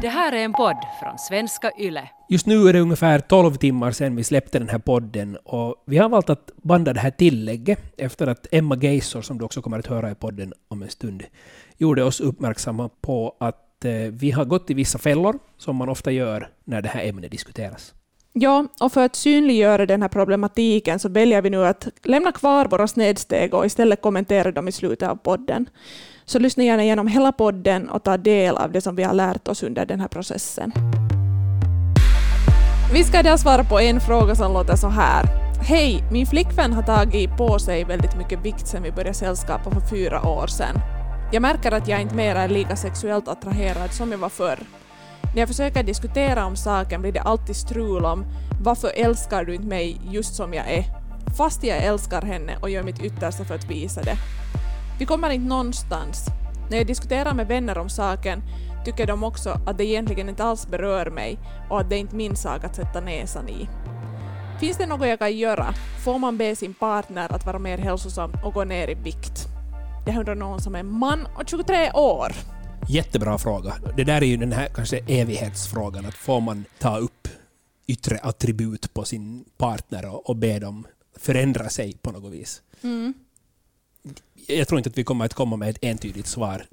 Det här är en podd från svenska YLE. Just nu är det ungefär 12 timmar sedan vi släppte den här podden och vi har valt att banda det här tillägget efter att Emma Geisor, som du också kommer att höra i podden om en stund, gjorde oss uppmärksamma på att eh, vi har gått i vissa fällor, som man ofta gör när det här ämnet diskuteras. Ja, och för att synliggöra den här problematiken så väljer vi nu att lämna kvar våra snedsteg och istället kommentera dem i slutet av podden. Så lyssna gärna igenom hela podden och ta del av det som vi har lärt oss under den här processen. Vi ska idag svara på en fråga som låter så här. Hej, min flickvän har tagit på sig väldigt mycket vikt sedan vi började sällskapa för fyra år sedan. Jag märker att jag inte mer är lika sexuellt attraherad som jag var förr. När jag försöker diskutera om saken blir det alltid strul om varför älskar du inte mig just som jag är? Fast jag älskar henne och gör mitt yttersta för att visa det. Vi kommer inte någonstans. När jag diskuterar med vänner om saken tycker de också att det egentligen inte alls berör mig och att det är inte min sak att sätta näsan i. Finns det något jag kan göra? Får man be sin partner att vara mer hälsosam och gå ner i vikt? Jag undrar någon som är man och 23 år. Jättebra fråga. Det där är ju den här kanske evighetsfrågan, att får man ta upp yttre attribut på sin partner och, och be dem förändra sig på något vis? Mm. Jag tror inte att vi kommer att komma med ett entydigt svar.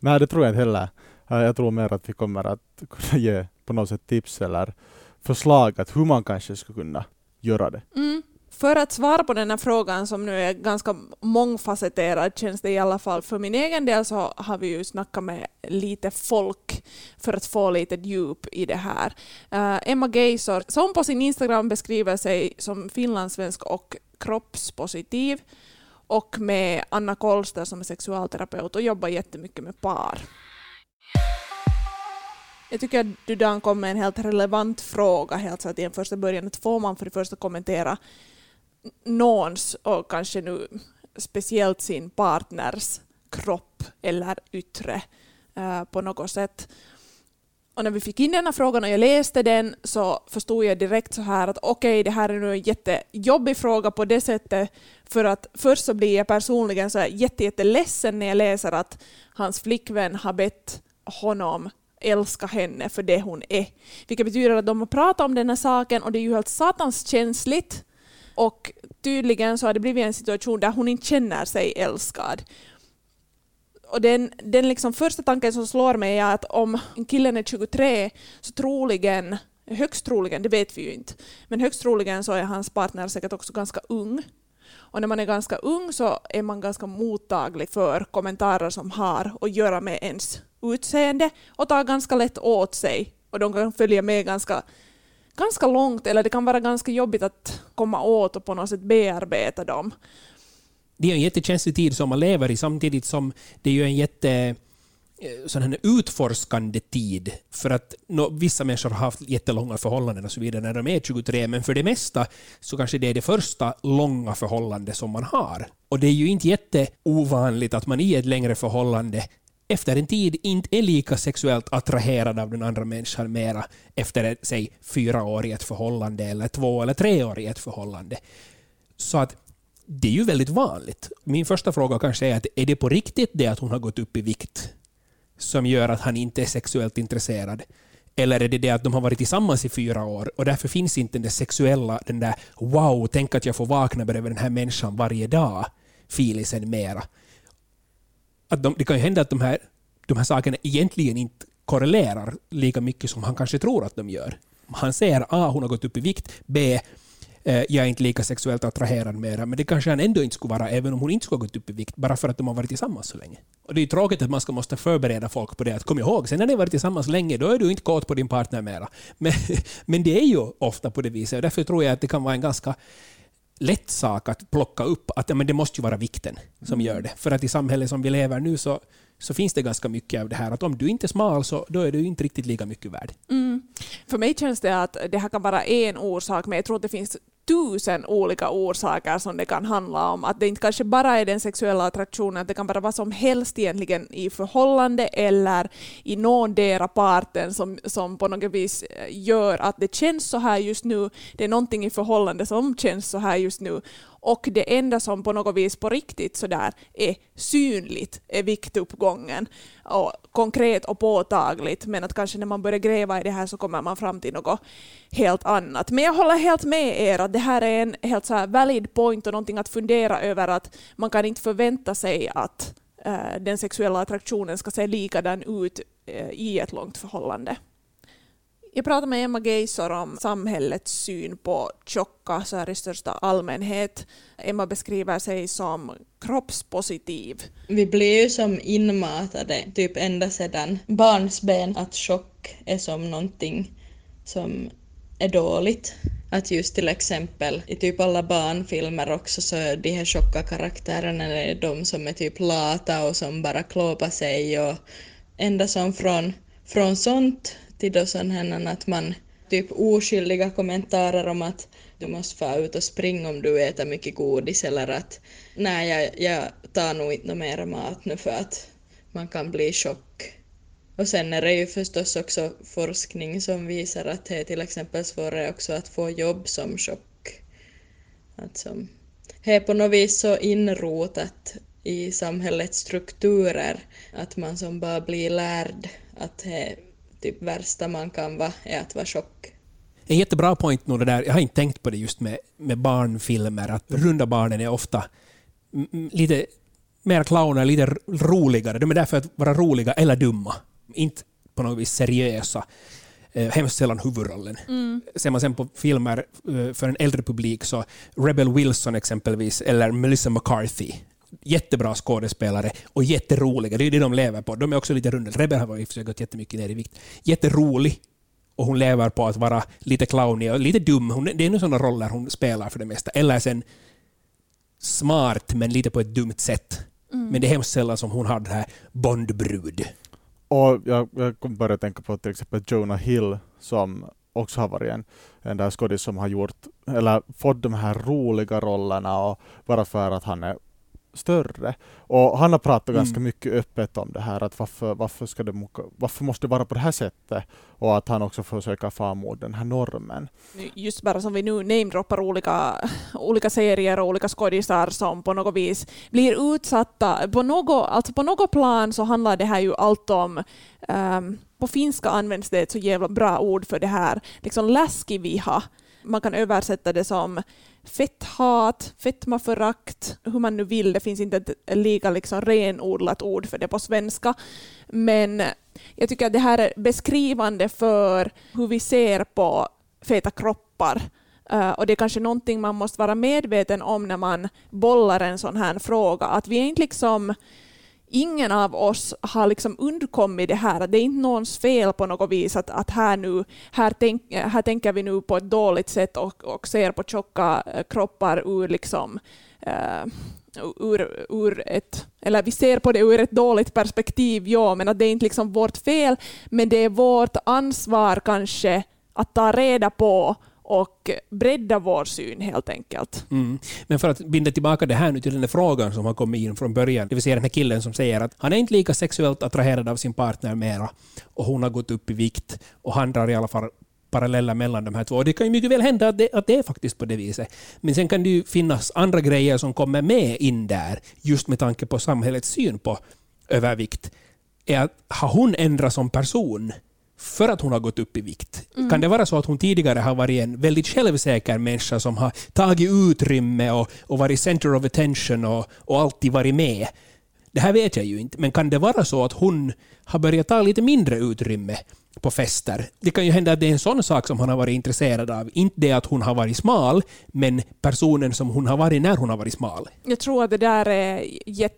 Nej, det tror jag inte heller. Jag tror mer att vi kommer att kunna ge på något sätt tips eller förslag att hur man kanske skulle kunna göra det. Mm. För att svara på den här frågan som nu är ganska mångfacetterad känns det i alla fall för min egen del så har vi ju snackat med lite folk för att få lite djup i det här. Eh, Emma Geisor som på sin Instagram beskriver sig som finlandssvensk och kroppspositiv och med Anna Kolster som är sexualterapeut och jobbar jättemycket med par. Jag tycker att du Dan kom med en helt relevant fråga helt så att i en första början att får man för det första kommentera någons och kanske nu speciellt sin partners kropp eller yttre eh, på något sätt. Och när vi fick in den här frågan och jag läste den så förstod jag direkt så här att okej, det här är nu en jättejobbig fråga på det sättet för att först så blir jag personligen så här jätte, jätteledsen när jag läser att hans flickvän har bett honom älska henne för det hon är. Vilket betyder att de har pratat om den här saken och det är ju helt satans känsligt. Och tydligen så har det blivit en situation där hon inte känner sig älskad. Och den, den liksom första tanken som slår mig är att om killen är 23 så troligen, högst troligen, det vet vi ju inte, men högst troligen så är hans partner säkert också ganska ung. Och när man är ganska ung så är man ganska mottaglig för kommentarer som har att göra med ens utseende och tar ganska lätt åt sig. Och de kan följa med ganska, ganska långt, eller det kan vara ganska jobbigt att komma åt och på något sätt bearbeta dem. Det är en jättekänslig tid som man lever i samtidigt som det är ju en jätte eh, sån här utforskande tid. För att no, vissa människor har haft jättelånga förhållanden och så vidare när de är 23, men för det mesta så kanske det är det första långa förhållande som man har. Och det är ju inte jätteovanligt att man i ett längre förhållande efter en tid inte är lika sexuellt attraherad av den andra människan mera efter ett, säg, fyra år i ett förhållande eller två eller tre år i ett förhållande. Så att det är ju väldigt vanligt. Min första fråga kanske är att är det på riktigt det att hon har gått upp i vikt som gör att han inte är sexuellt intresserad? Eller är det det att de har varit tillsammans i fyra år och därför finns inte den där sexuella, den där wow, tänk att jag får vakna bredvid den här människan varje dag, filisen mera. Att de, det kan ju hända att de här, de här sakerna egentligen inte korrelerar lika mycket som han kanske tror att de gör. Han säger A, hon har gått upp i vikt, B, Eh, jag är inte lika sexuellt attraherad mera, men det kanske han ändå inte skulle vara även om hon inte skulle ha gått upp i vikt, bara för att de har varit tillsammans så länge. Och det är ju tråkigt att man ska måste förbereda folk på det, att kom ihåg, sen när ni har varit tillsammans länge, då är du inte kåt på din partner mera. Men, men det är ju ofta på det viset, och därför tror jag att det kan vara en ganska lätt sak att plocka upp att ja, men det måste ju vara vikten som gör det. För att i samhället som vi lever nu så, så finns det ganska mycket av det här att om du inte är smal så då är du inte riktigt lika mycket värd. Mm. För mig känns det att det här kan vara en orsak, men jag tror att det finns tusen olika orsaker som det kan handla om. Att det inte kanske bara är den sexuella attraktionen, att det kan vara vad som helst egentligen i förhållande eller i någondera parten som, som på något vis eh, gör att det känns så här just nu. Det är någonting i förhållande som känns så här just nu och det enda som på något vis på riktigt sådär är synligt är viktuppgången och konkret och påtagligt men att kanske när man börjar gräva i det här så kommer man fram till något helt annat. Men jag håller helt med er att det här är en helt så här valid point och någonting att fundera över att man kan inte förvänta sig att eh, den sexuella attraktionen ska se likadan ut eh, i ett långt förhållande. Jag pratade med Emma Geisor om samhällets syn på tjocka så här i största allmänhet. Emma beskriver sig som kroppspositiv. Vi blir ju som inmatade, typ ända sedan barnsben, att tjock är som någonting som är dåligt. Att just till exempel i typ alla barnfilmer också så är de här tjocka karaktärerna är de som är typ lata och som bara klåpar sig och ända som från, från sånt till då sån här att man typ oskyldiga kommentarer om att du måste få ut och springa om du äter mycket godis eller att nej, jag, jag tar nog inte mer mat nu för att man kan bli tjock. Och sen är det ju förstås också forskning som visar att det är till exempel svårare också att få jobb som tjock. Att som, det är på något vis så inrotat i samhällets strukturer att man som bara blir lärd att det typ värsta man kan vara är att vara tjock. En jättebra point nog det där, jag har inte tänkt på det just med, med barnfilmer, att runda barnen är ofta lite mer clowner, lite roligare. De är där för att vara roliga eller dumma. Inte på något vis seriösa. Eh, hemskt sällan huvudrollen. Mm. Ser man sen på filmer eh, för en äldre publik så Rebel Wilson exempelvis, eller Melissa McCarthy, jättebra skådespelare och jätteroliga. Det är det de lever på. De är också lite runda. Rebel har i gått jättemycket ner i vikt. Jätterolig och hon lever på att vara lite clownig och lite dum. Hon, det är nog sådana roller hon spelar för det mesta. Eller sen smart men lite på ett dumt sätt. Mm. Men det är hemskt sällan som hon har den här Bondbrud. Och jag, jag började tänka på till exempel Jonah Hill som också har varit en, en där skådis som har gjort, eller fått de här roliga rollerna och bara för att han är större. Och han har pratat mm. ganska mycket öppet om det här, att varför, varför, ska det, varför måste det vara på det här sättet? Och att han också försöker få emot den här normen. Just bara som vi nu namedroppar olika, olika serier och olika skådisar som på något vis blir utsatta. På något, alltså på något plan så handlar det här ju allt om um, på finska används det ett så jävla bra ord för det här, liksom läskiviha. Man kan översätta det som fetthat, fetmaförakt, hur man nu vill. Det finns inte ett lika liksom renodlat ord för det på svenska. Men jag tycker att det här är beskrivande för hur vi ser på feta kroppar. Uh, och det är kanske någonting man måste vara medveten om när man bollar en sån här fråga. Att vi är inte liksom ingen av oss har liksom undkommit det här. Det är inte någons fel på något vis att, att här, nu, här, tänk, här tänker vi nu på ett dåligt sätt och, och ser på tjocka eh, kroppar ur liksom uh, ur, ur ett, eller vi ser på det ur ett dåligt perspektiv, ja, men att det är inte liksom vårt fel, men det är vårt ansvar kanske att ta reda på och bredda vår syn helt enkelt. Mm. Men för att binda tillbaka det här nu till den här frågan som har kommit in från början, det vill säga den här killen som säger att han är inte lika sexuellt attraherad av sin partner mera och hon har gått upp i vikt och han drar i alla fall paralleller mellan de här två. Det kan ju mycket väl hända att det, att det är faktiskt på det viset. Men sen kan det ju finnas andra grejer som kommer med in där, just med tanke på samhällets syn på övervikt. Är att, har hon ändrat som person för att hon har gått upp i vikt? Mm. Kan det vara så att hon tidigare har varit en väldigt självsäker människa som har tagit utrymme och, och varit center of attention och, och alltid varit med? Det här vet jag ju inte, men kan det vara så att hon har börjat ta lite mindre utrymme på fester. Det kan ju hända att det är en sån sak som han har varit intresserad av. Inte det att hon har varit smal, men personen som hon har varit när hon har varit smal. Jag tror att det där är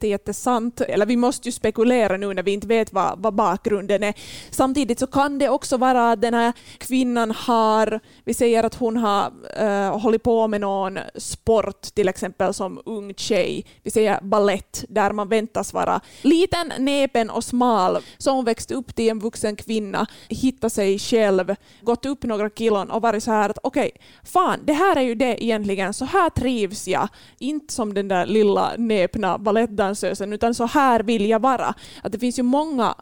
jättesant. Eller vi måste ju spekulera nu när vi inte vet vad, vad bakgrunden är. Samtidigt så kan det också vara att den här kvinnan har, vi säger att hon har uh, hållit på med någon sport, till exempel som ung tjej. Vi säger ballett, där man väntas vara liten, näpen och smal. Så hon växte upp till en vuxen kvinna hittat sig själv, gått upp några kilon och varit så här att okej, okay, fan, det här är ju det egentligen, så här trivs jag. Inte som den där lilla näpna balettdansösen, utan så här vill jag vara. Att det finns ju många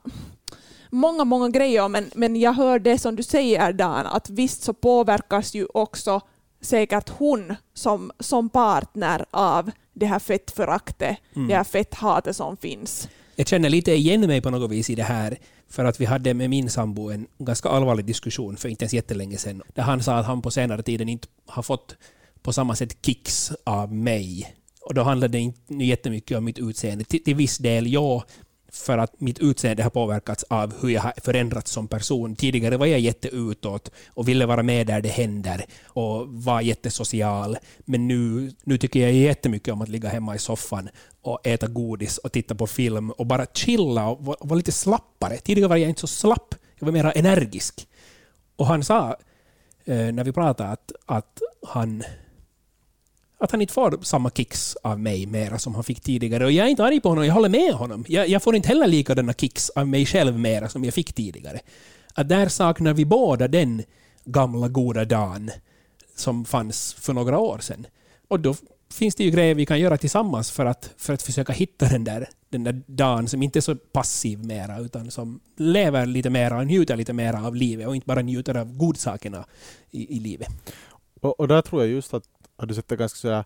många, många grejer, men, men jag hör det som du säger Dan, att visst så påverkas ju också säkert hon som, som partner av det här fettföraktet, Mm. det här fetthatet som finns. Jag känner lite igen mig på något vis i det här. För att vi hade med min sambo en ganska allvarlig diskussion för inte ens jättelänge sedan. Där han sa att han på senare tiden inte har fått på samma sätt kicks av mig. Och då handlade det inte jättemycket om mitt utseende. Till, till viss del ja, för att mitt utseende har påverkats av hur jag har förändrats som person. Tidigare var jag jätteutåt och ville vara med där det händer och var jättesocial. Men nu, nu tycker jag jättemycket om att ligga hemma i soffan och äta godis och titta på film och bara chilla och vara var lite slappare. Tidigare var jag inte så slapp, jag var mer energisk. Och han sa, eh, när vi pratade, att, att han att han inte får samma kicks av mig mera som han fick tidigare. Och jag är inte arg på honom, jag håller med honom. Jag, jag får inte heller likadana kicks av mig själv mera som jag fick tidigare. Att där saknar vi båda den gamla goda dagen som fanns för några år sedan. Och då finns det ju grejer vi kan göra tillsammans för att, för att försöka hitta den där, den där dagen som inte är så passiv mera, utan som lever lite mera och njuter lite mera av livet och inte bara njuter av godsakerna i, i livet. Och, och där tror jag just att, att du sätter ganska sådär,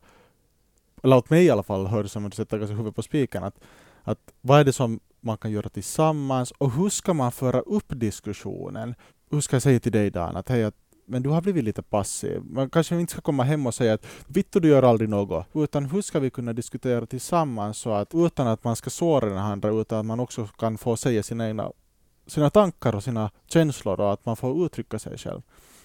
eller åt mig i alla fall hör det som att du sätter ganska huvudet på spiken, att, att vad är det som man kan göra tillsammans och hur ska man föra upp diskussionen? Hur ska jag säga till dig Dan att hej, att, men du har blivit lite passiv. Man kanske inte ska komma hem och säga att Vittu du gör aldrig något, utan hur ska vi kunna diskutera tillsammans så att utan att man ska såra den andra, utan att man också kan få säga sina egna sina tankar och sina känslor och att man får uttrycka sig själv.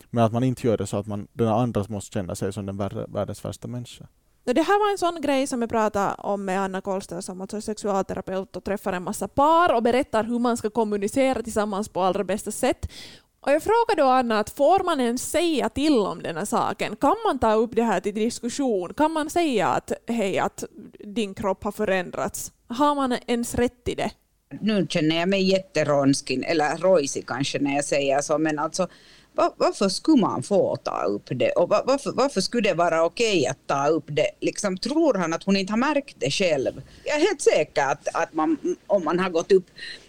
Men att man inte gör det så att man, den andra måste känna sig som den värre, världens värsta människa. Det här var en sån grej som jag pratade om med Anna Kolster som alltså är sexualterapeut och träffar en massa par och berättar hur man ska kommunicera tillsammans på allra bästa sätt. Och jag frågade då Anna att får man ens säga till om den här saken? Kan man ta upp det här till diskussion? Kan man säga att hej, att din kropp har förändrats? Har man ens rätt till det? nu känner jag mig jätteronskin, eller rojsig kanske när jag säger så, men alltså varför skulle man få ta upp det och varför, varför skulle det vara okej att ta upp det? Liksom, tror han att hon inte har märkt det själv? Jag är helt säker att, att man, om man har gått upp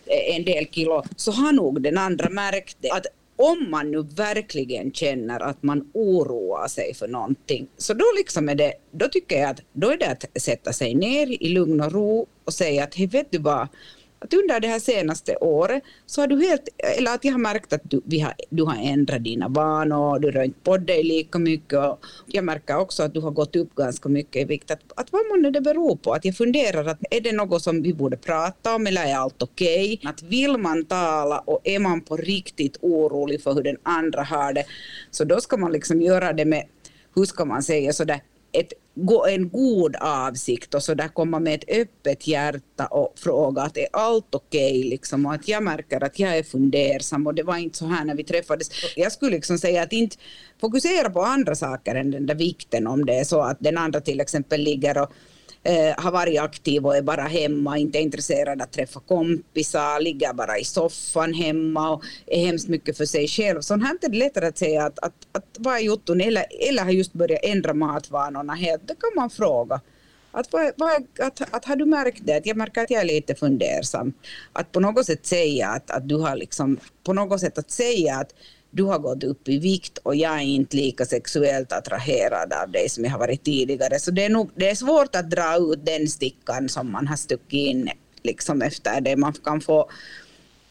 eh, en del kilo så har nog den andra märkt det. Att om man nu verkligen känner att man oroar sig för någonting, så då, liksom är det, då tycker jag att då är det att sätta sig ner i lugn och ro och säga att hej, vet du vad, att under det här senaste året så har du helt, eller att jag har märkt att du, vi har, du har ändrat dina vanor, du rör inte på dig lika mycket och jag märker också att du har gått upp ganska mycket i vikt. Att, att vad månne det beror på? Att jag funderar att är det något som vi borde prata om eller är allt okej? Att vill man tala och är man på riktigt orolig för hur den andra har det så då ska man liksom göra det med, hur ska man säga sådär, ett, gå- en god avsikt och så där komma med ett öppet hjärta och fråga att är allt okej liksom och att jag märker att jag är fundersam och det var inte så här när vi träffades. Jag skulle liksom säga att inte fokusera på andra saker än den där vikten om det är så att den andra till exempel ligger och eh, har varit aktiv och är bara hemma, inte intresserad att träffa kompisar, ligger bara i soffan hemma och är hemskt mycket för sig själv. Sånt här är det lättare att säga att, att, att vad är jotton eller, eller har just börjat ändra matvanorna helt. Det kan man fråga. Att, vad, vad, att, att har du märkt det? Att jag märker att jag är lite fundersam. Att på något sätt säga att, att du har liksom, på något sätt att säga att du har gått upp i vikt och jag är inte lika sexuellt attraherad av dig som jag har varit tidigare. Så det är, nog, det är svårt att dra ut den stickan som man har stuckit in liksom efter det. Man kan få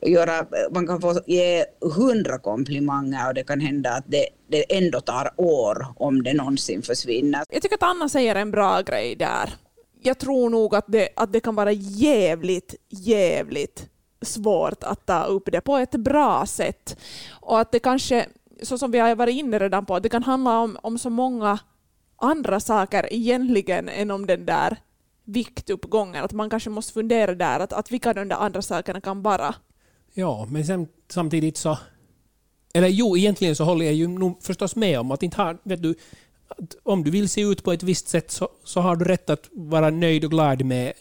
göra, man kan få ge hundra komplimanger och det kan hända att det, det ändå tar år om det någonsin försvinner. Jag tycker att Anna säger en bra grej där. Jag tror nog att det, att det kan vara jävligt, jävligt svårt att ta upp det på ett bra sätt. Och att det kanske, så som vi har varit inne redan på, att det kan handla om, om så många andra saker egentligen än om den där viktuppgången. Att man kanske måste fundera där, att, att vilka de där andra sakerna kan vara. Ja, men sen, samtidigt så... Eller jo, egentligen så håller jag ju nog förstås med om att inte ha, vet du, att om du vill se ut på ett visst sätt så, så har du rätt att vara nöjd och glad med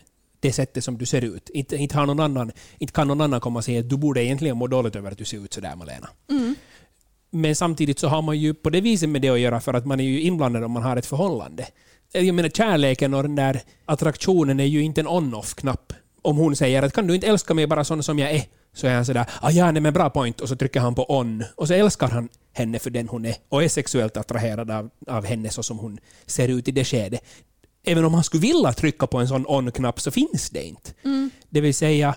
det sättet som du ser ut. Inte, inte, har någon annan, inte kan någon annan komma och säga att du borde egentligen må dåligt över att du ser ut sådär, Malena. Men samtidigt så har man ju på det viset med det att göra för att man är ju inblandad om man har ett förhållande. Jag menar kärleken och den där attraktionen är ju inte en on-off-knapp. Om hon säger att kan du inte älska mig bara sån som jag är, så är han sådär ah, ja, nej, men bra point och så trycker han på on och så älskar han henne för den hon är och är sexuellt attraherad av, av henne så som hon ser ut i det skedet. Även om han skulle vilja trycka på en sån on-knapp så finns det inte. Mm. Det vill säga,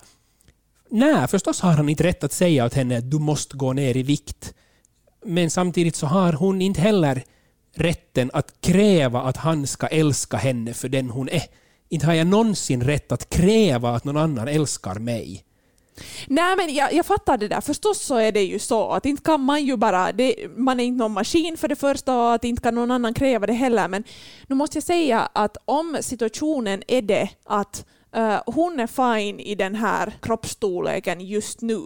nej, förstås har han inte rätt att säga åt henne att du måste gå ner i vikt. Men samtidigt så har hon inte heller rätten att kräva att han ska älska henne för den hon är. Inte har jag någonsin rätt att kräva att någon annan älskar mig. Nej men jag, jag fattar det där. Förstås så är det ju så att inte kan man ju bara, det, man är inte någon maskin för det första och att inte kan någon annan kräva det heller. Men nu måste jag säga att om situationen är det att uh, hon är fine i den här kroppsstorleken just nu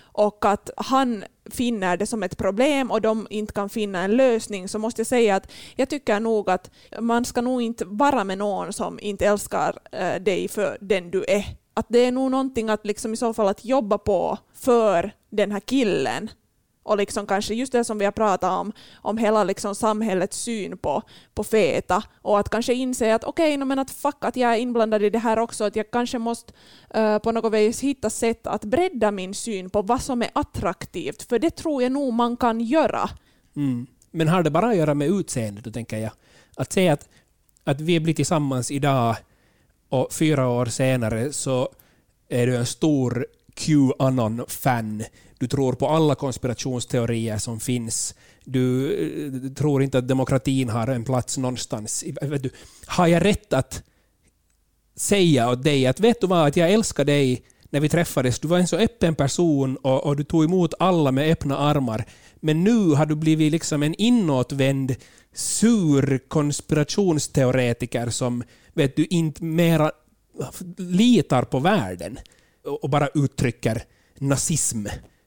och att han finner det som ett problem och de inte kan finna en lösning så måste jag säga att jag tycker nog att man ska nog inte vara med någon som inte älskar uh, dig för den du är. Att det är nog någonting att liksom i så fall att jobba på för den här killen. Och liksom kanske just det som vi har pratat om, om hela liksom samhällets syn på, på feta. Och att kanske inse att okej, okay, men att fuck att jag är inblandad i det här också. Att jag kanske måste uh, på något vis hitta sätt att bredda min syn på vad som är attraktivt. För det tror jag nog man kan göra. Mm. Men har det bara att göra med utseendet? då tänker jag. Att säga att, att vi blir tillsammans idag och fyra år senare så är du en stor Qanon-fan. Du tror på alla konspirationsteorier som finns. Du, eh, du tror inte att demokratin har en plats någonstans. Eh, har jag rätt att säga åt dig att vet du vad, att jag älskar dig när vi träffades. Du var en så öppen person och, och, du tog emot alla med öppna armar. Men nu har du blivit liksom en inåtvänd, sur konspirationsteoretiker som vet du, inte mera litar på världen och bara uttrycker nazism.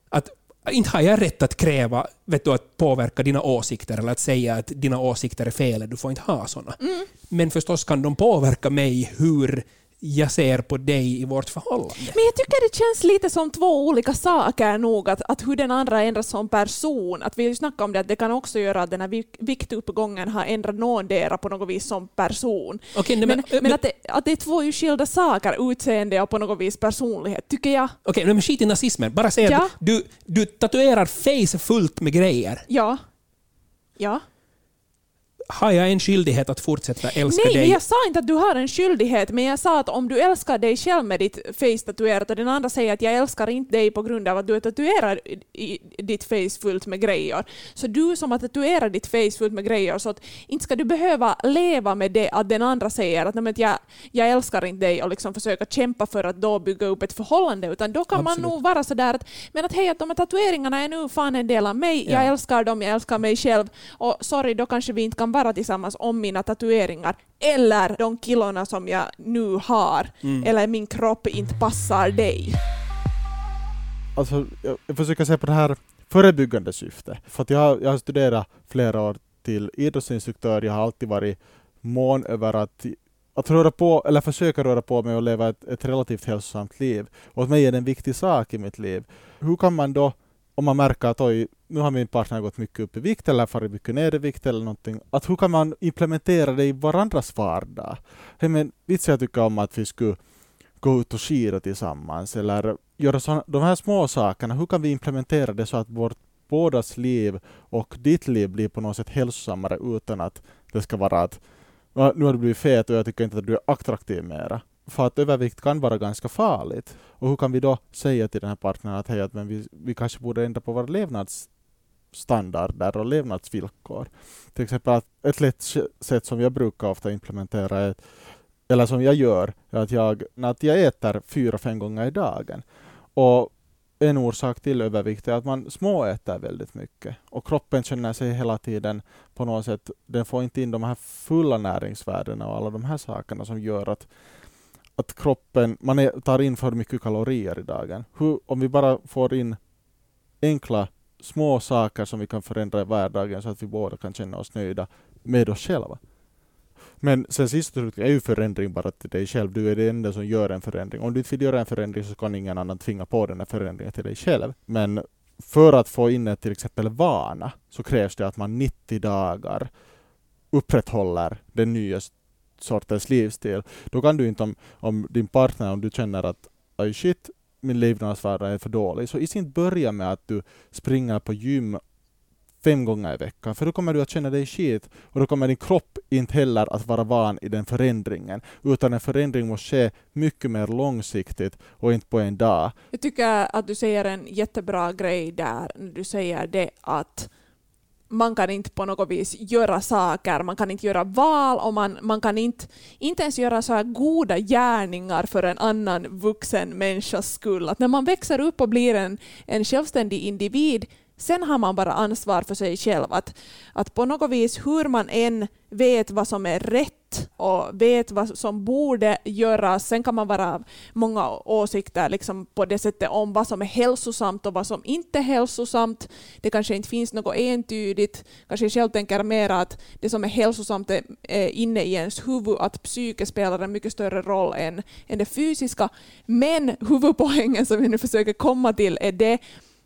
Att inte har jag rätt att kräva vet du, att påverka dina åsikter eller att säga att dina åsikter är fel, du får inte ha sådana. Mm. Men förstås kan de påverka mig hur jag ser på dig i vårt förhållande. Men jag tycker det känns lite som två olika saker nog, att, att hur den andra ändras som person. Att vi har ju snackat om det, att det kan också göra att den här viktuppgången har ändrat någondera på något vis som person. Okay, nej, men, men, men, men, att, det, att det är två skilda saker, utseende och på något vis personlighet, tycker jag. Okej, okay, men skit i nazismen. Bara säg ja. att du, du tatuerar face fullt med grejer. Ja. Ja har jag en skyldighet att fortsätta älska Nej, dig? Nej, jag sa inte att du har en skyldighet, men jag sa att om du älskar dig själv med ditt face tatuerat och den andra säger att jag älskar inte dig på grund av att du är tatuerad i ditt face fullt med grejer. Så du som har tatuerat ditt face fullt med grejer, så att inte ska du behöva leva med det att den andra säger att, jag, jag älskar inte dig och liksom försöka kämpa för att då bygga upp ett förhållande, utan då kan Absolut. man nog vara sådär att, men att hej, att de här tatueringarna är nu fan en del av mig, ja. jag älskar dem, jag älskar mig själv och sorry, då kanske vi inte kan vara tillsammans om mina tatueringar eller de kilorna som jag nu har mm. eller min kropp inte passar dig. Alltså, jag, jag försöker se på det här förebyggande syftet. För att jag, jag har studerat flera år till idrottsinstruktör. Jag har alltid varit mån över att, att röra på, eller försöka röra på mig och leva ett, ett relativt hälsosamt liv. Och åt mig är det en viktig sak i mitt liv. Hur kan man då om man märker att oj, nu har min partner gått mycket upp i vikt eller farit mycket ner i vikt eller någonting, att hur kan man implementera det i varandras vardag? Hey, men, visst jag tycker om att vi skulle gå ut och skida tillsammans eller göra såna, de här små sakerna, hur kan vi implementera det så att vårt bådas liv och ditt liv blir på något sätt hälsosammare utan att det ska vara att nu har du blivit fet och jag tycker inte att du är attraktiv mera för att övervikt kan vara ganska farligt. Och hur kan vi då säga till den här partnern att, hej, att men vi, vi kanske borde ändra på våra levnadsstandarder och levnadsvillkor. Till exempel att ett lätt sätt som jag brukar ofta implementera är, eller som jag gör, är att jag, att jag äter fyra, fem gånger i dagen. Och en orsak till övervikt är att man småäter väldigt mycket och kroppen känner sig hela tiden på något sätt, den får inte in de här fulla näringsvärdena och alla de här sakerna som gör att att kroppen, man är, tar in för mycket kalorier i dagen. Hur, om vi bara får in enkla små saker som vi kan förändra i vardagen så att vi båda kan känna oss nöjda med oss själva. Men sen sist och är ju förändring bara till dig själv. Du är den enda som gör en förändring. Om du inte vill göra en förändring så kan ingen annan tvinga på den här förändringen till dig själv. Men för att få in en till exempel vana så krävs det att man 90 dagar upprätthåller den nya sorters livsstil. Då kan du inte om, om din partner, om du känner att oj shit, min levnadsvara är för dålig, så i sin börja med att du springer på gym fem gånger i veckan, för då kommer du att känna dig skit och då kommer din kropp inte heller att vara van i den förändringen, utan en förändring måste ske mycket mer långsiktigt och inte på en dag. Jag tycker att du säger en jättebra grej där när du säger det att man kan inte på något vis göra saker, man kan inte göra val och man, man kan inte, inte ens göra så här goda gärningar för en annan vuxen människas skull. Att när man växer upp och blir en, en självständig individ Sen har man bara ansvar för sig själv. Att, att på något vis hur man än vet vad som är rätt och vet vad som borde göras. Sen kan man vara många åsikter liksom på det sättet om vad som är hälsosamt och vad som inte är hälsosamt. Det kanske inte finns något entydigt. Kanske jag själv tänker mer att det som är hälsosamt är inne i ens huvud, att psyke spelar en mycket större roll än, än det fysiska. Men huvudpoängen som vi nu försöker komma till är det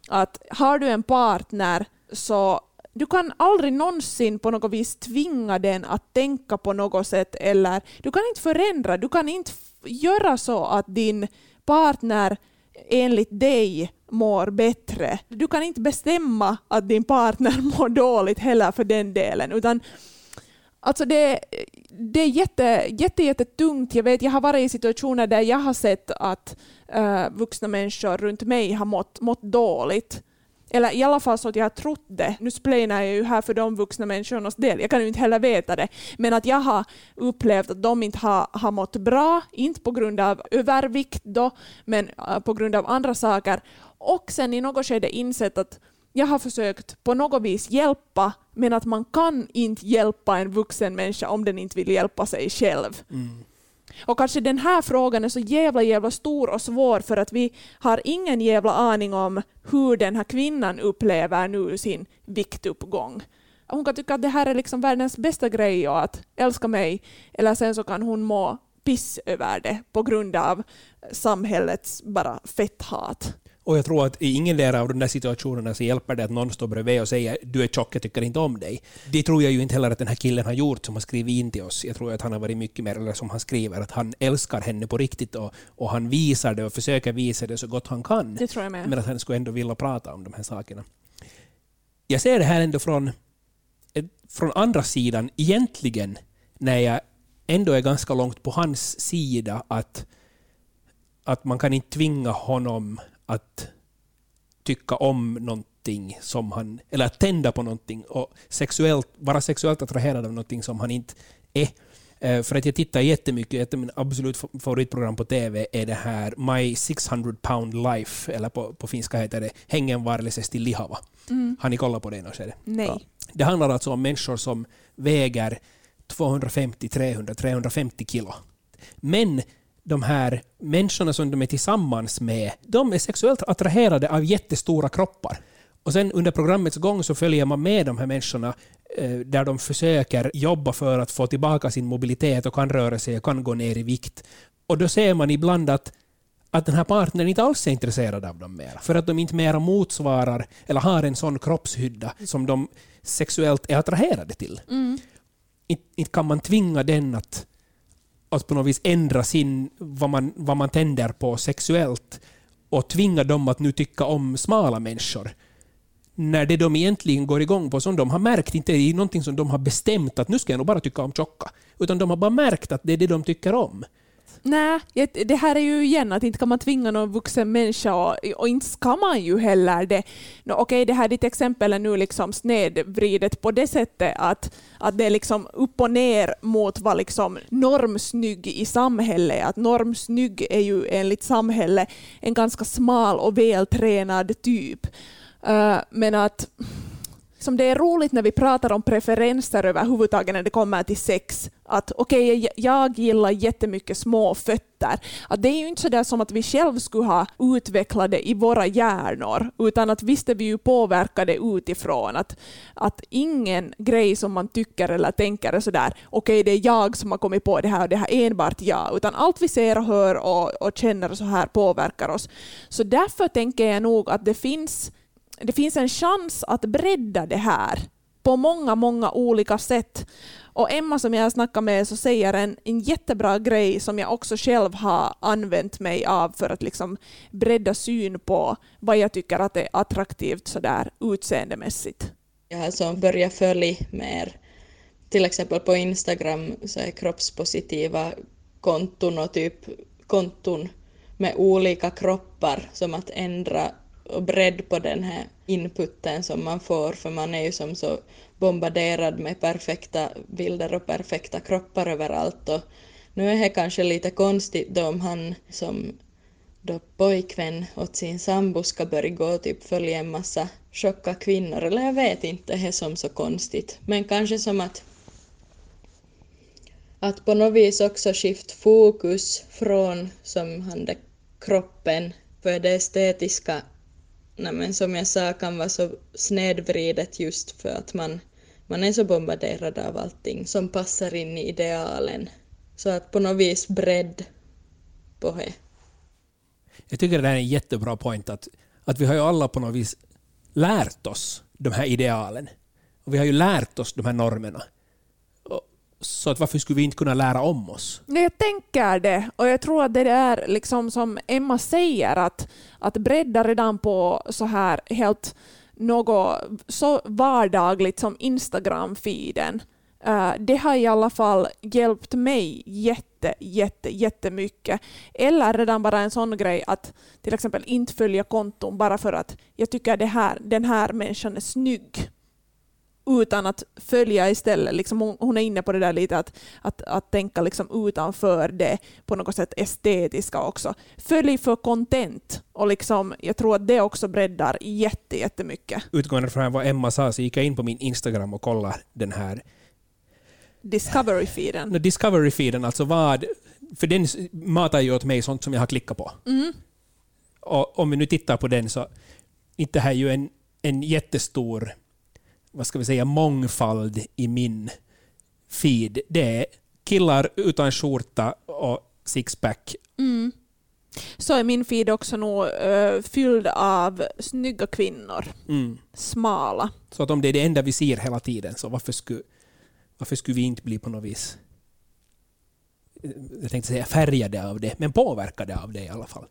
att har du en partner så du kan aldrig någonsin på något vis tvinga den att tänka på något sätt eller du kan inte förändra, du kan inte göra så att din partner enligt dig mår bättre. Du kan inte bestämma att din partner mår dåligt heller för den delen, utan Alltså det, det är jätte, jätte, jättetungt. Jag, vet, jag har varit i situationer där jag har sett att uh, vuxna människor runt mig har mått, mått dåligt. Eller i alla fall så att jag har trott det. Nu splainar jag ju här för de vuxna människornas del. Jag kan ju inte heller veta det. Men att jag har upplevt att de inte har, har mått bra, inte på grund av övervikt då, men äh, på grund av andra saker. Och sen i något skede insett att jag har försökt på något vis hjälpa, men att man kan inte hjälpa en vuxen människa om den inte vill hjälpa sig själv. Mm. Och kanske den här frågan är så jävla jävla stor och svår för att vi har ingen jävla aning om hur den här kvinnan upplever nu sin viktuppgång. Hon kan tycka att det här är liksom världens bästa grej och att älska mig, eller sen så kan hon må piss över det på grund av samhällets bara fetthat. Och jag tror att i ingen av de där situationerna så hjälper det att någon står bredvid och säger du är tjock, jag tycker inte om dig. Det tror jag ju inte heller att den här killen har gjort som har skrivit in till oss. Jag tror att han har varit mycket mer, eller som han skriver, att han älskar henne på riktigt och, och han visar det och försöker visa det så gott han kan. Det tror jag med. Men att han skulle ändå vilja prata om de här sakerna. Jag ser det här ändå från, från andra sidan, egentligen, när jag ändå är ganska långt på hans sida, att, att man kan inte tvinga honom att tycka om någonting som han, eller att tända på någonting och sexuellt, vara sexuellt attraherad av någonting som han inte är. Eh, för att jag tittar jättemycket, ett av mina absolut favoritprogram på TV är det här My 600 pound life, eller på, på finska heter det Hengenvarelisesti lihava. Mm. Har ni kollat på det i något skede? Nej. Ja. Det handlar alltså om människor som väger 250, 300, 350 kilo. Men de här människorna som de är tillsammans med, de är sexuellt attraherade av jättestora kroppar. Och sen under programmets gång så följer man med de här människorna eh, där de försöker jobba för att få tillbaka sin mobilitet och kan röra sig och kan gå ner i vikt. Och då ser man ibland att, att den här partnern inte alls är intresserad av dem mer. För att de inte mera motsvarar eller har en sån kroppshydda som de sexuellt är attraherade till. Mm. Inte, inte kan man tvinga den att att på något vis ändra sin, vad man, vad man tänder på sexuellt och tvinga dem att nu tycka om smala människor. När det de egentligen går igång på, som de har märkt, inte är någonting som de har bestämt att nu ska jag nog bara tycka om tjocka, utan de har bara märkt att det är det de tycker om. Nej, det här är ju igen att inte kan man tvinga någon vuxen människa och, och inte ska man ju heller det. No, Okej, okay, det här ditt exempel är nu liksom snedvridet på det sättet att, att det är liksom upp och ner mot vad liksom normsnygg i samhället. Att normsnygg är ju enligt samhället en ganska smal och vältränad typ. Uh, men att som det är roligt när vi pratar om preferenser överhuvudtaget när det kommer till sex. Att okej, okay, jag gillar jättemycket små fötter. Att det är ju inte så där som att vi själva skulle ha utvecklat det i våra hjärnor, utan att visst är vi ju påverkade utifrån. Att, att ingen grej som man tycker eller tänker är sådär, okej okay, det är jag som har kommit på det här och det här är enbart jag, utan allt vi ser och hör och, och känner så här påverkar oss. Så därför tänker jag nog att det finns det finns en chans att bredda det här på många, många olika sätt. Och Emma som jag snackar med så säger en, en jättebra grej som jag också själv har använt mig av för att liksom bredda syn på vad jag tycker att är attraktivt sådär utseendemässigt. Jag har som börjat följa mer, till exempel på Instagram så är kroppspositiva konton och typ konton med olika kroppar som att ändra och bredd på den här inputen som man får för man är ju som så bombarderad med perfekta bilder och perfekta kroppar överallt. Och nu är det kanske lite konstigt då om han som då pojkvän åt sin sambo ska börja gå och typ följa en massa tjocka kvinnor eller jag vet inte, det är som så konstigt. Men kanske som att att på något vis också skift fokus från som han det kroppen för det estetiska nej men som jag sa kan vara så snedvridet just för att man, man är så bombarderad av allting som passar in i idealen. Så att på något vis bredd på det. Jag tycker det är en jättebra point att, att vi har ju alla på något vis lärt oss de här idealen. Och vi har ju lärt oss de här normerna. Så att varför skulle vi inte kunna lära om oss? Nej, jag tänker det. Och jag tror att det är liksom som Emma säger, att, att bredda redan på så här helt något så vardagligt som Instagram-feeden. Eh, det har i alla fall hjälpt mig jätte, jätte, jättemycket. Eller redan bara en sån grej att till exempel inte följa konton bara för att jag tycker det här, den här människan är snygg utan att följa istället. Liksom hon, hon, är inne på det där lite att, att, att tänka liksom utanför det på något sätt estetiska också. Följ för content och liksom, jag tror att det också breddar jätte, jättemycket. Utgående från vad Emma sa så gick jag in på min Instagram och kollade den här Discovery-feeden. Discovery-feeden, alltså vad... För den matar ju åt mig sånt som jag har klickat på. Mm. Och om vi nu tittar på den så inte här är ju en, en jättestor vad ska vi säga, mångfald i min feed. Det är killar utan skjorta och sixpack. Mm. Så är min feed också nog uh, fylld av snygga kvinnor. Mm. Smala. Så att om det är det enda vi ser hela tiden, så varför skulle, varför skulle vi inte bli på något vis jag tänkte säga färgade av det, men påverkade av det i alla fall.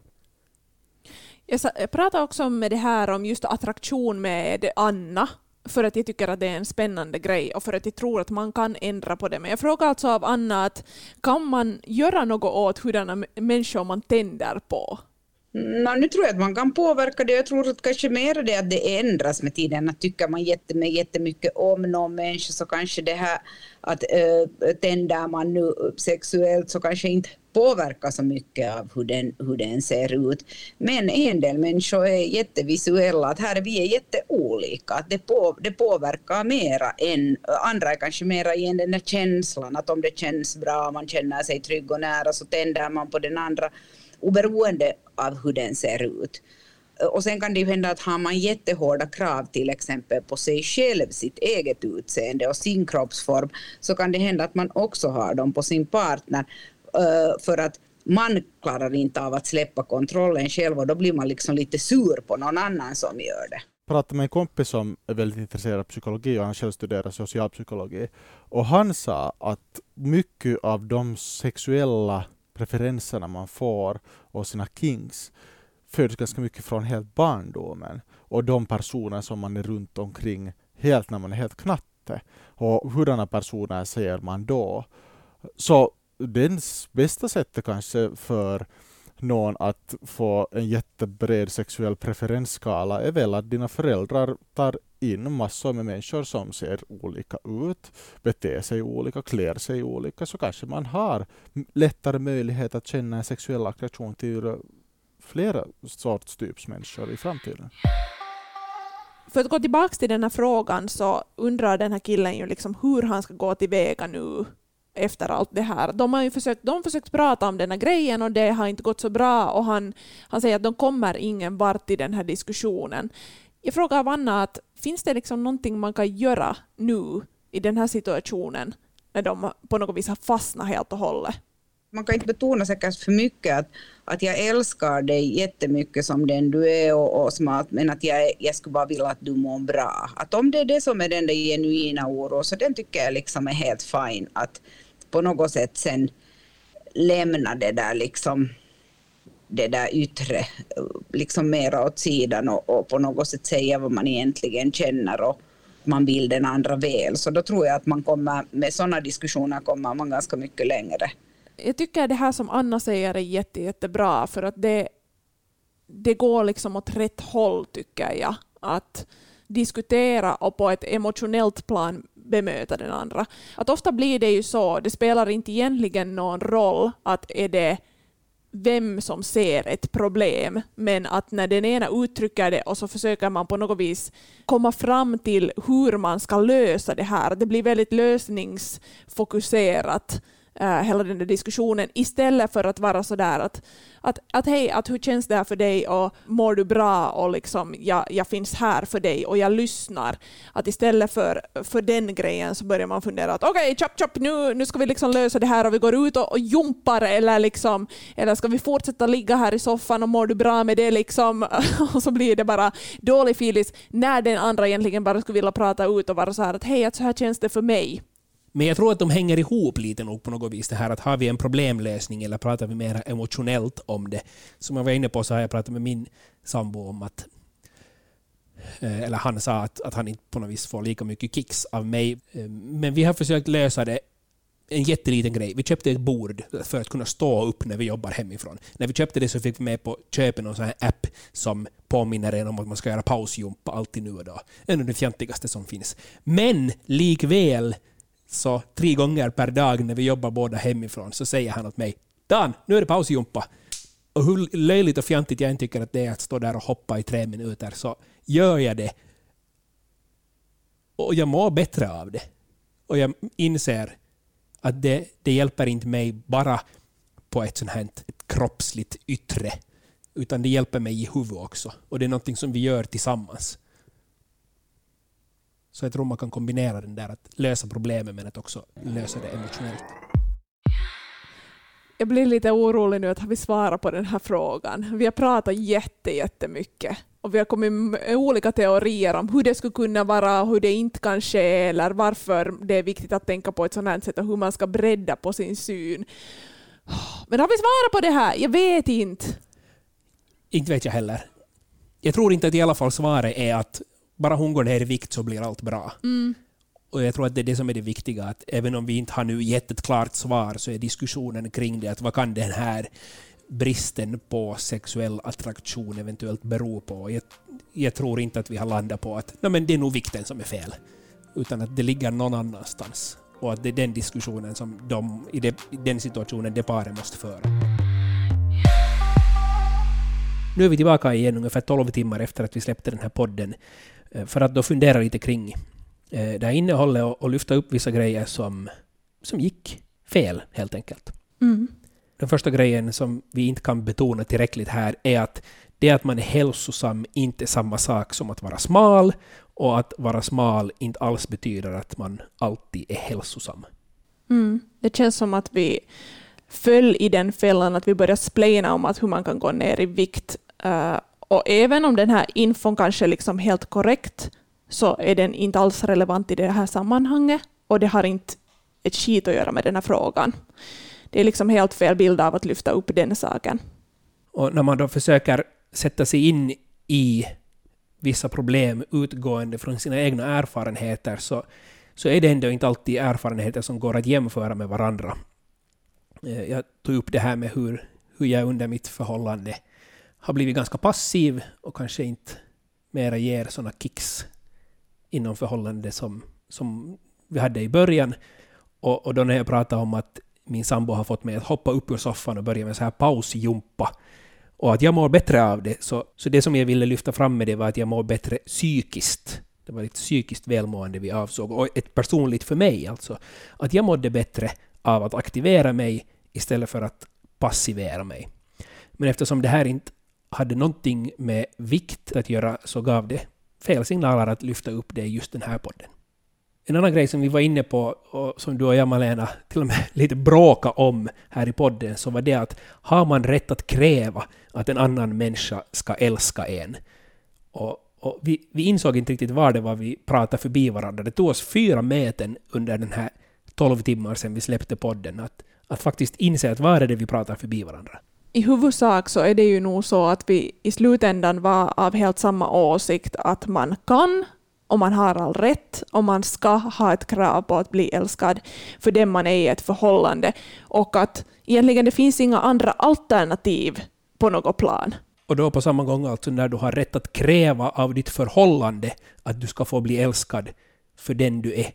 Jag pratade också med det här om just attraktion med Anna för att jag tycker att det är en spännande grej och för att jag tror att man kan ändra på det. Men jag frågar alltså av Anna att kan man göra något åt hurdana människor man tänder på? No, nu tror jag att man kan påverka det. Jag tror att kanske mer det att det ändras med tiden. Att tycker man jättemycket om någon människa så kanske det här att äh, tänder man nu sexuellt så kanske inte påverkar så mycket av hur den, hur den ser ut. Men en del människor är jättevisuella, att här är vi är jätteolika. Att det, på, det påverkar mera än, andra är kanske mera i den där känslan, att om det känns bra, man känner sig trygg och nära så tänder man på den andra oberoende av hur den ser ut. Och sen kan det ju hända att har man jättehårda krav till exempel på sig själv, sitt eget utseende och sin kroppsform, så kan det hända att man också har dem på sin partner. Eh, för att man klarar inte av att släppa kontrollen själv och då blir man liksom lite sur på någon annan som gör det. Jag pratade med en kompis som är väldigt intresserad av psykologi och han själv studerar socialpsykologi. Och han sa att mycket av de sexuella preferenserna man får och sina kings föds ganska mycket från helt barndomen och de personer som man är runt omkring helt när man är helt knatte. Och hurdana personer ser man då? Så det bästa sättet kanske för någon att få en jättebred sexuell preferensskala är väl att dina föräldrar tar in massor med människor som ser olika ut, beter sig olika, klär sig olika, så kanske man har lättare möjlighet att känna en sexuell attraktion till flera sorts typs människor i framtiden. För att gå tillbaka till den här frågan så undrar den här killen ju liksom hur han ska gå tillväga nu efter allt det här. De har ju försökt, de försökt prata om den här grejen och det har inte gått så bra och han, han säger att de kommer ingen vart i den här diskussionen. Jag frågar Vanna att finns det liksom någonting man kan göra nu i den här situationen när de på något vis har fastnat helt och hållet? Man kan inte betona säkert för mycket att, att jag älskar dig jättemycket som den du är och, och smart, men att jag, jag skulle bara vilja att du mår bra. Att om det är det som är den där genuina oron, så den tycker jag liksom är helt fine att på något sätt sen lämna det där liksom det där yttre liksom mera åt sidan och, och, på något sätt säga vad man egentligen känner och, man vill den andra väl. Så då tror jag att man kommer, med sådana diskussioner kommer man ganska mycket längre. Jag tycker det här som Anna säger är jätte, jättebra för att det, det går liksom åt rätt håll tycker jag. Att diskutera och på ett emotionellt plan bemöta den andra. Att ofta blir det ju så, det spelar inte egentligen någon roll att är det vem som ser ett problem, men att när den ena uttrycker det och så försöker man på något vis komma fram till hur man ska lösa det här. Det blir väldigt lösningsfokuserat uh, hela den där diskussionen istället för att vara sådär att, att, att hej, att hur känns det här för dig och mår du bra och liksom jag, jag finns här för dig och jag lyssnar. Att istället för, för den grejen så börjar man fundera att okej, okay, chop chop, nu, nu ska vi liksom lösa det här och vi går ut och, och jumpar eller liksom, eller ska vi fortsätta ligga här i soffan och mår du bra med det liksom? och så blir det bara dålig filis när den andra egentligen bara skulle vilja prata ut och vara så här att hej, att så här känns det för mig. Men jag tror att de hänger ihop lite nog på något vis. Det här att har vi en problemlösning eller pratar vi mer emotionellt om det? Som jag var inne på så har jag pratat med min sambo om att eh, eller han sa att, att han inte på något vis får lika mycket kicks av mig. Eh, men vi har försökt lösa det en jätteliten grej. Vi köpte ett bord för att kunna stå upp när vi jobbar hemifrån. När vi köpte det så fick vi med på köpet någon sån här app som påminner en om att man ska göra pausjumpa alltid nu och då. En av de fjantigaste som finns. Men likväl så tre gånger per dag när vi jobbar båda hemifrån så säger han åt mig Dan, nu är det pausjumpa. Och hur löjligt och fjantigt jag än tycker att det är att stå där och hoppa i tre minuter så gör jag det. Och jag mår bättre av det. Och jag inser att det, det hjälper inte mig bara på ett sånt här ett kroppsligt yttre, utan det hjälper mig i huvudet också. Och det är någonting som vi gör tillsammans. Så jag tror man kan kombinera den där att lösa problemet men att också lösa det emotionellt. Jag blir lite orolig nu att har vi svarat på den här frågan. Vi har pratat jätte, jättemycket och vi har kommit med olika teorier om hur det skulle kunna vara och hur det inte kan ske eller varför det är viktigt att tänka på ett sådant här sätt och hur man ska bredda på sin syn. Men har vi svarat på det här? Jag vet inte. Inte vet jag heller. Jag tror inte att i alla fall svaret är att bara hon går ner i vikt så blir allt bra. Mm. Och jag tror att det är det som är det viktiga, att även om vi inte har nu gett ett klart svar så är diskussionen kring det att vad kan den här bristen på sexuell attraktion eventuellt bero på? Jag, jag tror inte att vi har landat på att no, men det är nog vikten som är fel, utan att det ligger någon annanstans. Och att det är den diskussionen som de, i, det, i den situationen det paret måste föra. Nu är vi tillbaka igen ungefär 12 timmar efter att vi släppte den här podden för att då fundera lite kring eh, det här innehållet och, lyfta upp vissa grejer som, som gick fel helt enkelt. Mm. Den första grejen som vi inte kan betona tillräckligt här är att det att man är hälsosam inte är samma sak som att vara smal och att vara smal inte alls betyder att man alltid är hälsosam. Mm. Det känns som att vi föll i den fällan att vi började splena om att hur man kan gå ner i vikt Uh, och även om den här infon kanske är liksom helt korrekt så är den inte alls relevant i det här sammanhanget och det har inte ett skit att göra med den här frågan. Det är liksom helt fel bild av att lyfta upp den saken. Och när man då försöker sätta sig in i vissa problem utgående från sina egna erfarenheter så, så är det ändå inte alltid erfarenheter som går att jämföra med varandra. Eh, jag tog upp det här med hur, hur jag under mitt förhållande har blivit ganska passiv och kanske inte mera ger sådana kicks inom förhållande som, som vi hade i början. Och, och då när jag pratade om att min sambo har fått mig att hoppa upp ur soffan och börja med så här pausjumpa och att jag mår bättre av det, så, så det som jag ville lyfta fram med det var att jag mår bättre psykiskt. Det var ett psykiskt välmående vi avsåg, och ett personligt för mig alltså. Att jag mådde bättre av att aktivera mig istället för att passivera mig. Men eftersom det här inte hade någonting med vikt att göra så gav det fel signaler att lyfta upp det i just den här podden. En annan grej som vi var inne på och som du och jag Malena till och med lite bråka om här i podden så var det att har man rätt att kräva att en annan människa ska älska en? Och, och vi, vi, insåg inte riktigt var det var vi pratade förbi varandra. Det tog oss fyra möten under den här tolv timmar sedan vi släppte podden att, att faktiskt inse att var är det vi pratar förbi varandra i huvudsak så är det ju nog så att vi i slutändan var av helt samma åsikt att man kan och man har all rätt och man ska ha ett krav på att bli älskad för den man är i ett förhållande och att egentligen det finns inga andra alternativ på något plan. Och då på samma gång alltså när du har rätt att kräva av ditt förhållande att du ska få bli älskad för den du är,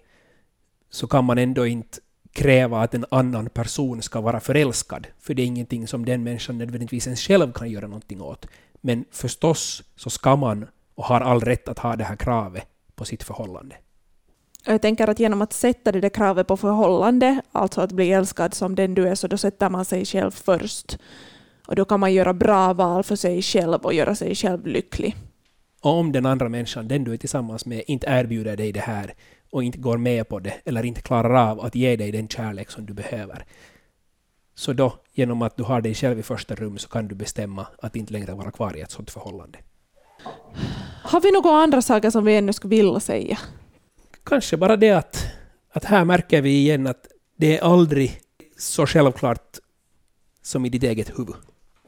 så kan man ändå inte kräva att en annan person ska vara förälskad, för det är ingenting som den människan nödvändigtvis ens själv kan göra någonting åt. Men förstås så ska man och har all rätt att ha det här kravet på sitt förhållande. Jag tänker att genom att sätta det där kravet på förhållande, alltså att bli älskad som den du är, så då sätter man sig själv först. Och då kan man göra bra val för sig själv och göra sig själv lycklig. Och om den andra människan, den du är tillsammans med, inte erbjuder dig det här och inte går med på det eller inte klarar av att ge dig den kärlek som du behöver, så då, genom att du har dig själv i första rum, så kan du bestämma att inte längre vara kvar i ett sådant förhållande. Har vi några andra saker som vi ännu skulle vilja säga? Kanske bara det att, att här märker vi igen att det är aldrig så självklart som i ditt eget huvud.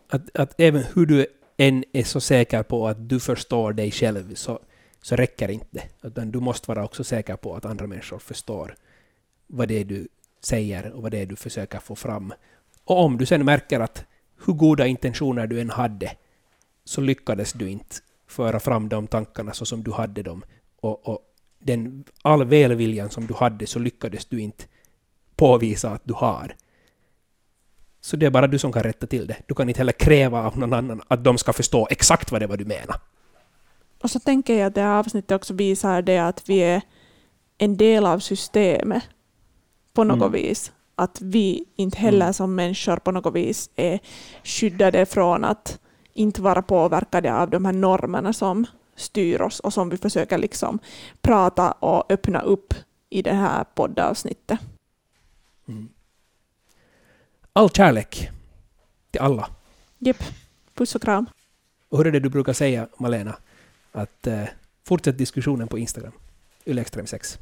Att, att även hur du än är så säker på att du förstår dig själv så, så räcker inte det. Utan du måste vara också säker på att andra människor förstår vad det är du säger och vad det är du försöker få fram. Och om du sen märker att hur goda intentioner du än hade så lyckades du inte föra fram de tankarna så som du hade dem. Och, och den all välviljan som du hade så lyckades du inte påvisa att du har. Så det är bara du som kan rätta till det. Du kan inte heller kräva av någon annan att de ska förstå exakt vad det var du menar. Och så tänker jag att det här avsnittet också visar det att vi är en del av systemet på något Mm. vis. Att vi inte heller Mm. som människor på något vis är skyddade från att inte vara påverkade av de här normerna som styr oss och som vi försöker liksom prata och öppna upp i det här poddavsnittet. Mm. All kärlek till alla. Jep, puss och kram. Och hur är det du brukar säga, Malena? Att eh, fortsätt diskussionen på Instagram. Ylextrem6.